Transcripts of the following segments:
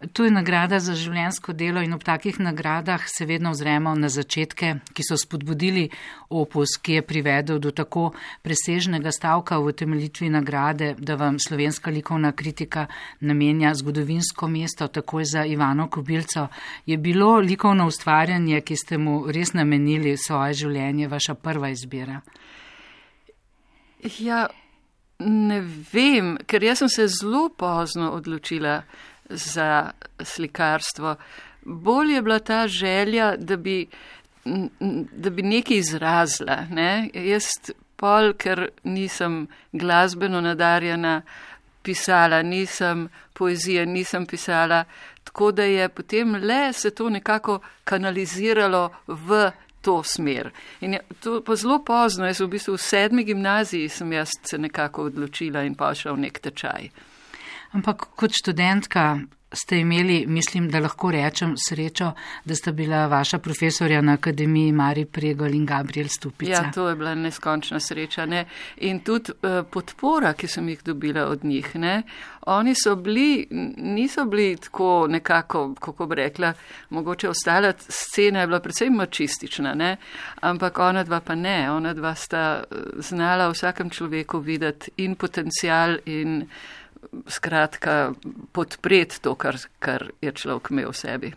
Tu je nagrada za življensko delo in ob takih nagradah se vedno vzremo na začetke, ki so spodbudili opus, ki je privedel do tako presežnega stavka v temeljitvi nagrade, da vam slovenska likovna kritika namenja zgodovinsko mesto takoj za Ivano Kobilco. Je bilo likovno ustvarjanje, ki ste mu res namenili svoje življenje, vaša prva izbira? Ja, ne vem, ker jaz sem se zelo pozno odločila za slikarstvo. Bolj je bila ta želja, da bi, da bi nekaj izrazila. Ne? Jaz pol, ker nisem glasbeno nadarjena, pisala, nisem poezija, nisem pisala, tako da je potem le se to nekako kanaliziralo v to smer. In je, to pa zelo pozno, jaz v bistvu v sedmi gimnaziji sem jaz se nekako odločila in pa v nek tečaj. Ampak kot študentka ste imeli, mislim, da lahko rečem, srečo, da sta bila vaša profesorja na akademiji Mari Pregol in Gabriel Stupica. Ja, to je bila neskončna sreča. Ne? In tudi uh, podpora, ki sem jih dobila od njih. Ne? Oni so bili, niso bili tako nekako, kako bi rekla, mogoče ostala scena je bila predvsem mačistična, ne? ampak ona dva pa ne. Ona dva sta eh, znala v vsakem človeku videti in potencial in skratka podpreti to, kar, kar je človek imel v sebi.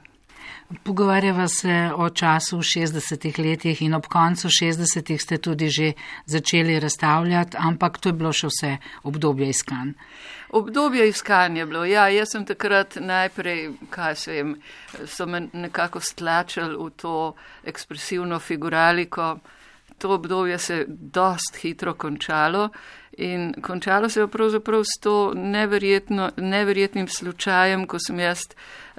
Pogovarjava se o času v 60-ih letih in ob koncu 60-ih ste tudi že začeli razstavljati, ampak to je bilo še vse obdobje iskanj. Obdobje iskanja je bilo, ja, jaz sem takrat najprej, kaj se vem, so me nekako stlačali v to ekspresivno figuraliko. To obdobje se je dost hitro končalo In končalo se je pravzaprav s to neverjetnim slučajem, ko sem jaz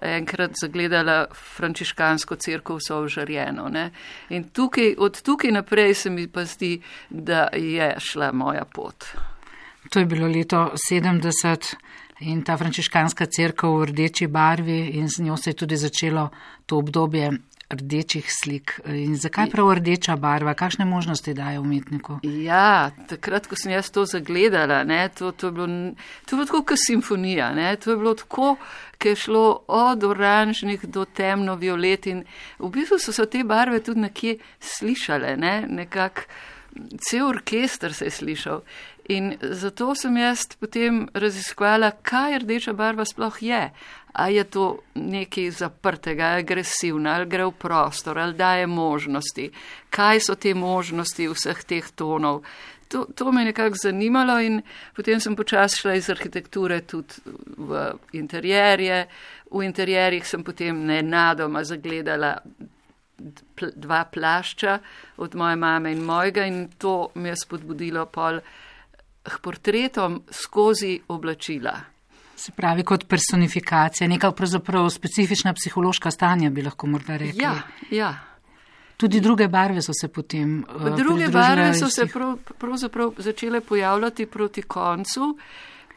enkrat zagledala frančiškansko crkvo vso užarjeno. Ne? In tukaj, od tukaj naprej se mi pa zdi, da je šla moja pot. To je bilo leto 70 in ta frančiškanska crkva v rdeči barvi in z njo se je tudi začelo to obdobje rdečih slik. In zakaj prav rdeča barva? Kakšne možnosti daje umetniku? Ja, takrat, ko sem jaz to zagledala, ne, to, to, je bilo, to je bilo tako kot simfonija. Ne, to je bilo tako, ki je šlo od oranžnih do temno-violet in v bistvu so se te barve tudi nekje slišale, ne, nekak cel orkester se je slišal. In zato sem jaz potem raziskvala, kaj rdeča barva sploh je a je to nekaj zaprtega, agresivno, ali gre v prostor, ali daje možnosti, kaj so te možnosti vseh teh tonov. To, to me je nekako zanimalo in potem sem počasi šla iz arhitekture tudi v interjerje. V interjerjih sem potem nenadoma zagledala dva plašča od moje mame in mojega in to me je spodbudilo pol k portretom skozi oblačila. Se pravi, kot personifikacija, neka pravzaprav specifična psihološka stanja, bi lahko morda rekli. Ja, ja. Tudi druge barve so se potem. Uh, druge barve so se prav, pravzaprav začele pojavljati proti koncu,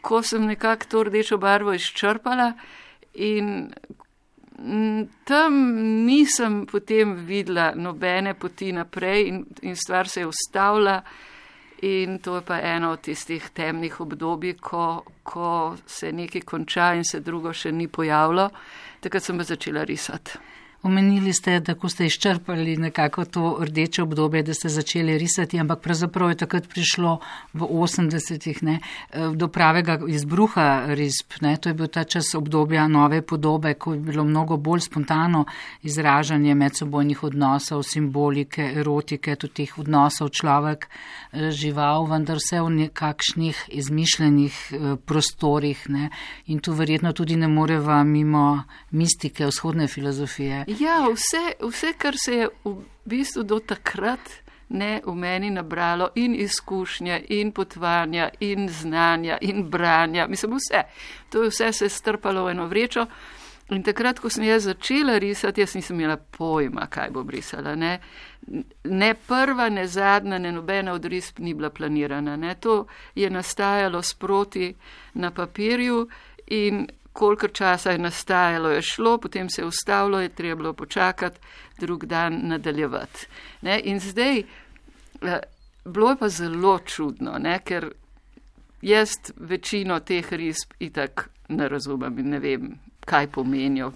ko sem nekako to rdečo barvo izčrpala in tam nisem potem videla nobene poti naprej in, in stvar se je ustavila. In to je pa eno od tistih temnih obdobij, ko, ko se nekaj konča in se drugo še ni pojavilo. Takrat sem pa začela risati. Omenili ste, da ko ste izčrpali nekako to rdeče obdobje, da ste začeli risati, ampak pravzaprav je takrat prišlo v 80-ih do pravega izbruha risb. Ne? To je bil ta čas obdobja nove podobe, ko je bilo mnogo bolj spontano izražanje medsebojnih odnosov, simbolike, erotike, tudi teh odnosov človek, eh, žival, vendar vse v nekakšnih izmišljenih eh, prostorih. Ne? In tu verjetno tudi ne moreva mimo mistike vzhodne filozofije. Ja, vse, vse, kar se je v bistvu do takrat ne v meni nabralo, in izkušnje, in potvanja, in znanja, in branja, mislim, vse. To je vse se strpalo v eno vrečo. In takrat, ko sem jaz začela risati, jaz nisem imela pojma, kaj bom risala. Ne, ne prva, ne zadnja, ne nobena od risb ni bila planirana. Ne. To je nastajalo sproti na papirju in koliko časa je nastajalo, je šlo, potem se je ustavilo, je treba bilo počakati, drug dan nadaljevati. Ne? In zdaj, eh, bilo je pa zelo čudno, ne? ker jaz večino teh risb itak ne razumem in ne vem, kaj pomenijo.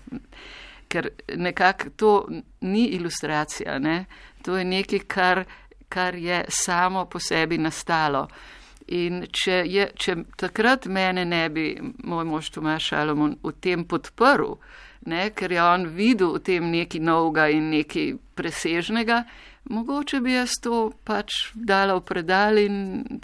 Ker nekako to ni ilustracija, ne? to je nekaj, kar, kar je samo po sebi nastalo. In če, je, če takrat mene ne bi moj mož Tomaš Šalomon v tem podprl, ne, ker je on videl v tem nekaj novega in nekaj presežnega, mogoče bi jaz to pač dala v predal in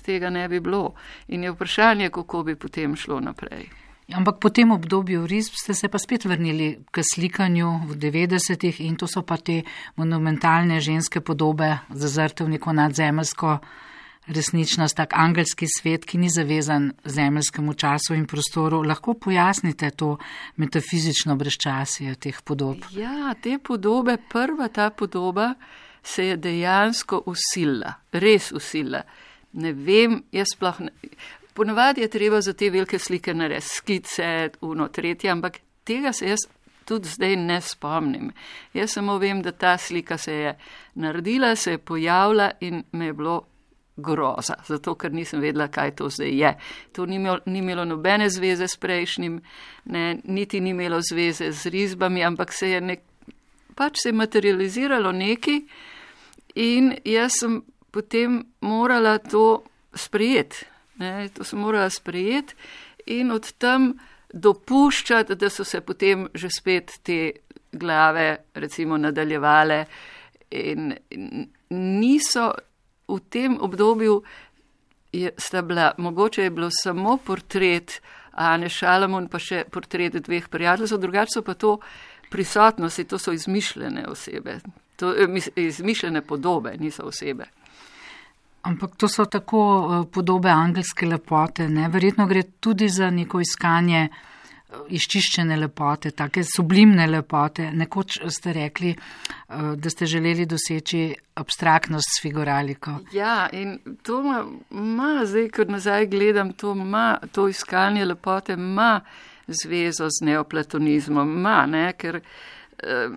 tega ne bi bilo. In je vprašanje, kako bi potem šlo naprej. Ampak po tem obdobju risb ste se pa spet vrnili k slikanju v 90-ih in to so pa te monumentalne ženske podobe zazrte v neko nadzemljsko resničnost, tak angelski svet, ki ni zavezan zemljskemu času in prostoru. Lahko pojasnite to metafizično brezčasje teh podob? Ja, te podobe, prva ta podoba se je dejansko usila, res usila. Ne vem, jaz sploh ne. Ponovadi je treba za te velike slike narediti skice, uno, tretje, ampak tega se jaz tudi zdaj ne spomnim. Jaz samo vem, da ta slika se je naredila, se je pojavila in me je bilo groza, zato ker nisem vedela, kaj to zdaj je. To ni imelo, ni imelo nobene zveze s prejšnjim, ne, niti ni imelo zveze z risbami, ampak se je nek, pač se je materializiralo neki in jaz sem potem morala to sprejeti. Ne, to sem morala sprejeti in od tam dopuščati, da so se potem že spet te glave recimo nadaljevale in niso v tem obdobju je, sta bila, mogoče je bilo samo portret Ane Šalamon, pa še portret dveh prijateljev, drugače so pa to prisotnosti, to so izmišljene osebe, to, eh, izmišljene podobe, niso osebe. Ampak to so tako eh, podobe angelske lepote, ne? verjetno gre tudi za neko iskanje izčiščene lepote, take sublimne lepote. Nekoč ste rekli, eh, da ste želeli doseči abstraktnost s figuraliko. Ja, in to ima, zdaj, ko nazaj gledam, to, ma, to iskanje lepote ima zvezo z neoplatonizmom, ima, ne, ker. Uh,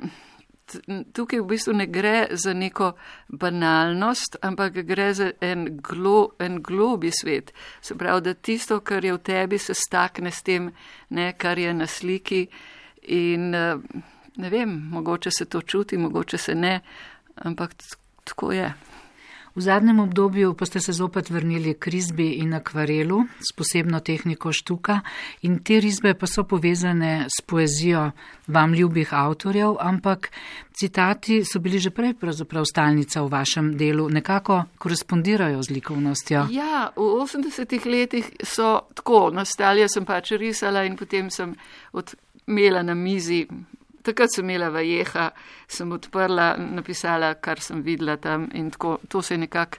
tukaj v bistvu ne gre za neko banalnost, ampak gre za en, glo, en globi svet. Se pravi, da tisto, kar je v tebi, se stakne s tem, ne, kar je na sliki. In ne vem, mogoče se to čuti, mogoče se ne, ampak tako je. V zadnjem obdobju pa ste se zopet vrnili k risbi in akvarelu s posebno tehniko štuka in te risbe pa so povezane s poezijo vam ljubih avtorjev, ampak citati so bili že prej pravzaprav stalnica v vašem delu, nekako korespondirajo z likovnostjo. Ja, v 80-ih letih so tako, nastali, jaz sem pač risala in potem sem odmela na mizi takrat sem imela vajeha, sem odprla, napisala, kar sem videla tam in tako, to se je nekako,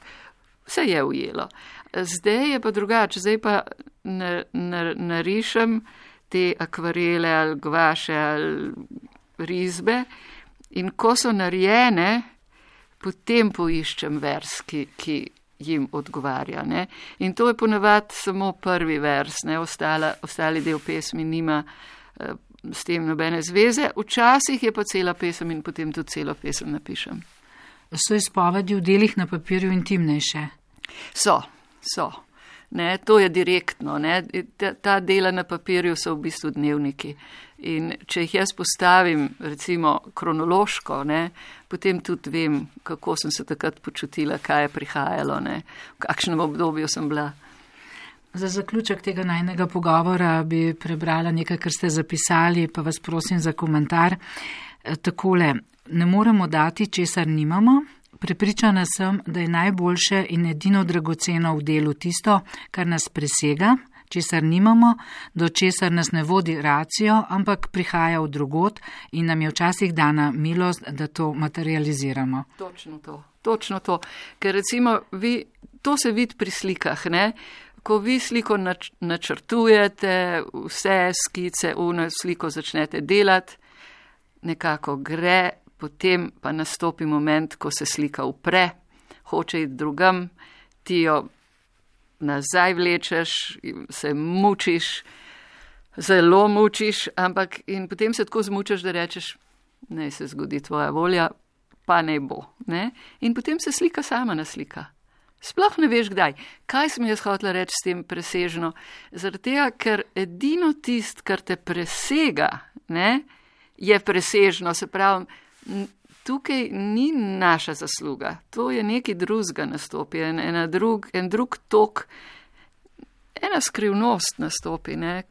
vse je ujelo. Zdaj je pa drugače, zdaj pa narišem te akvarele ali gvaše ali risbe in ko so narejene, potem poiščem vers, ki, ki jim odgovarja. Ne? In to je ponavadi samo prvi vers, ne? Ostala, ostali del pesmi nima. S tem nobene zveze, včasih je pa cela pesem in potem tudi celo pesem napišem. So izpovedi v delih na papirju intimnejše? So, so. Ne, to je direktno. Ne. Ta, ta dela na papirju so v bistvu dnevniki. In če jih jaz postavim, recimo, kronološko, ne, potem tudi vem, kako sem se takrat počutila, kaj je prihajalo, ne, v kakšnem obdobju sem bila. Za zaključek tega najnega pogovora bi prebrala nekaj, kar ste zapisali, pa vas prosim za komentar. E, takole, ne moremo dati, česar nimamo. Prepričana sem, da je najboljše in edino dragoceno v delu tisto, kar nas presega, česar nimamo, do česar nas ne vodi racijo, ampak prihaja v drugot in nam je včasih dana milost, da to materializiramo. Točno to, točno to. Ker recimo vi, to se vidi pri slikah, ne? Ko vi sliko nač načrtujete, vse skice, uno sliko začnete delati, nekako gre, potem pa nastopi moment, ko se slika upre, hoče iti drugam, ti jo nazaj vlečeš, se mučiš, zelo mučiš, ampak in potem se tako zmučiš, da rečeš, naj se zgodi tvoja volja, pa ne bo. Ne? In potem se slika sama naslika. Sploh ne veš kdaj. Kaj sem jaz hotela reči s tem presežno? Tega, ker edino tist, kar te presega, ne, je presežno. Se pravi, tukaj ni naša zasluga, to je neki drugega nastopi, en, en, drug, en drug tok, ena skrivnost nastopi. Ne.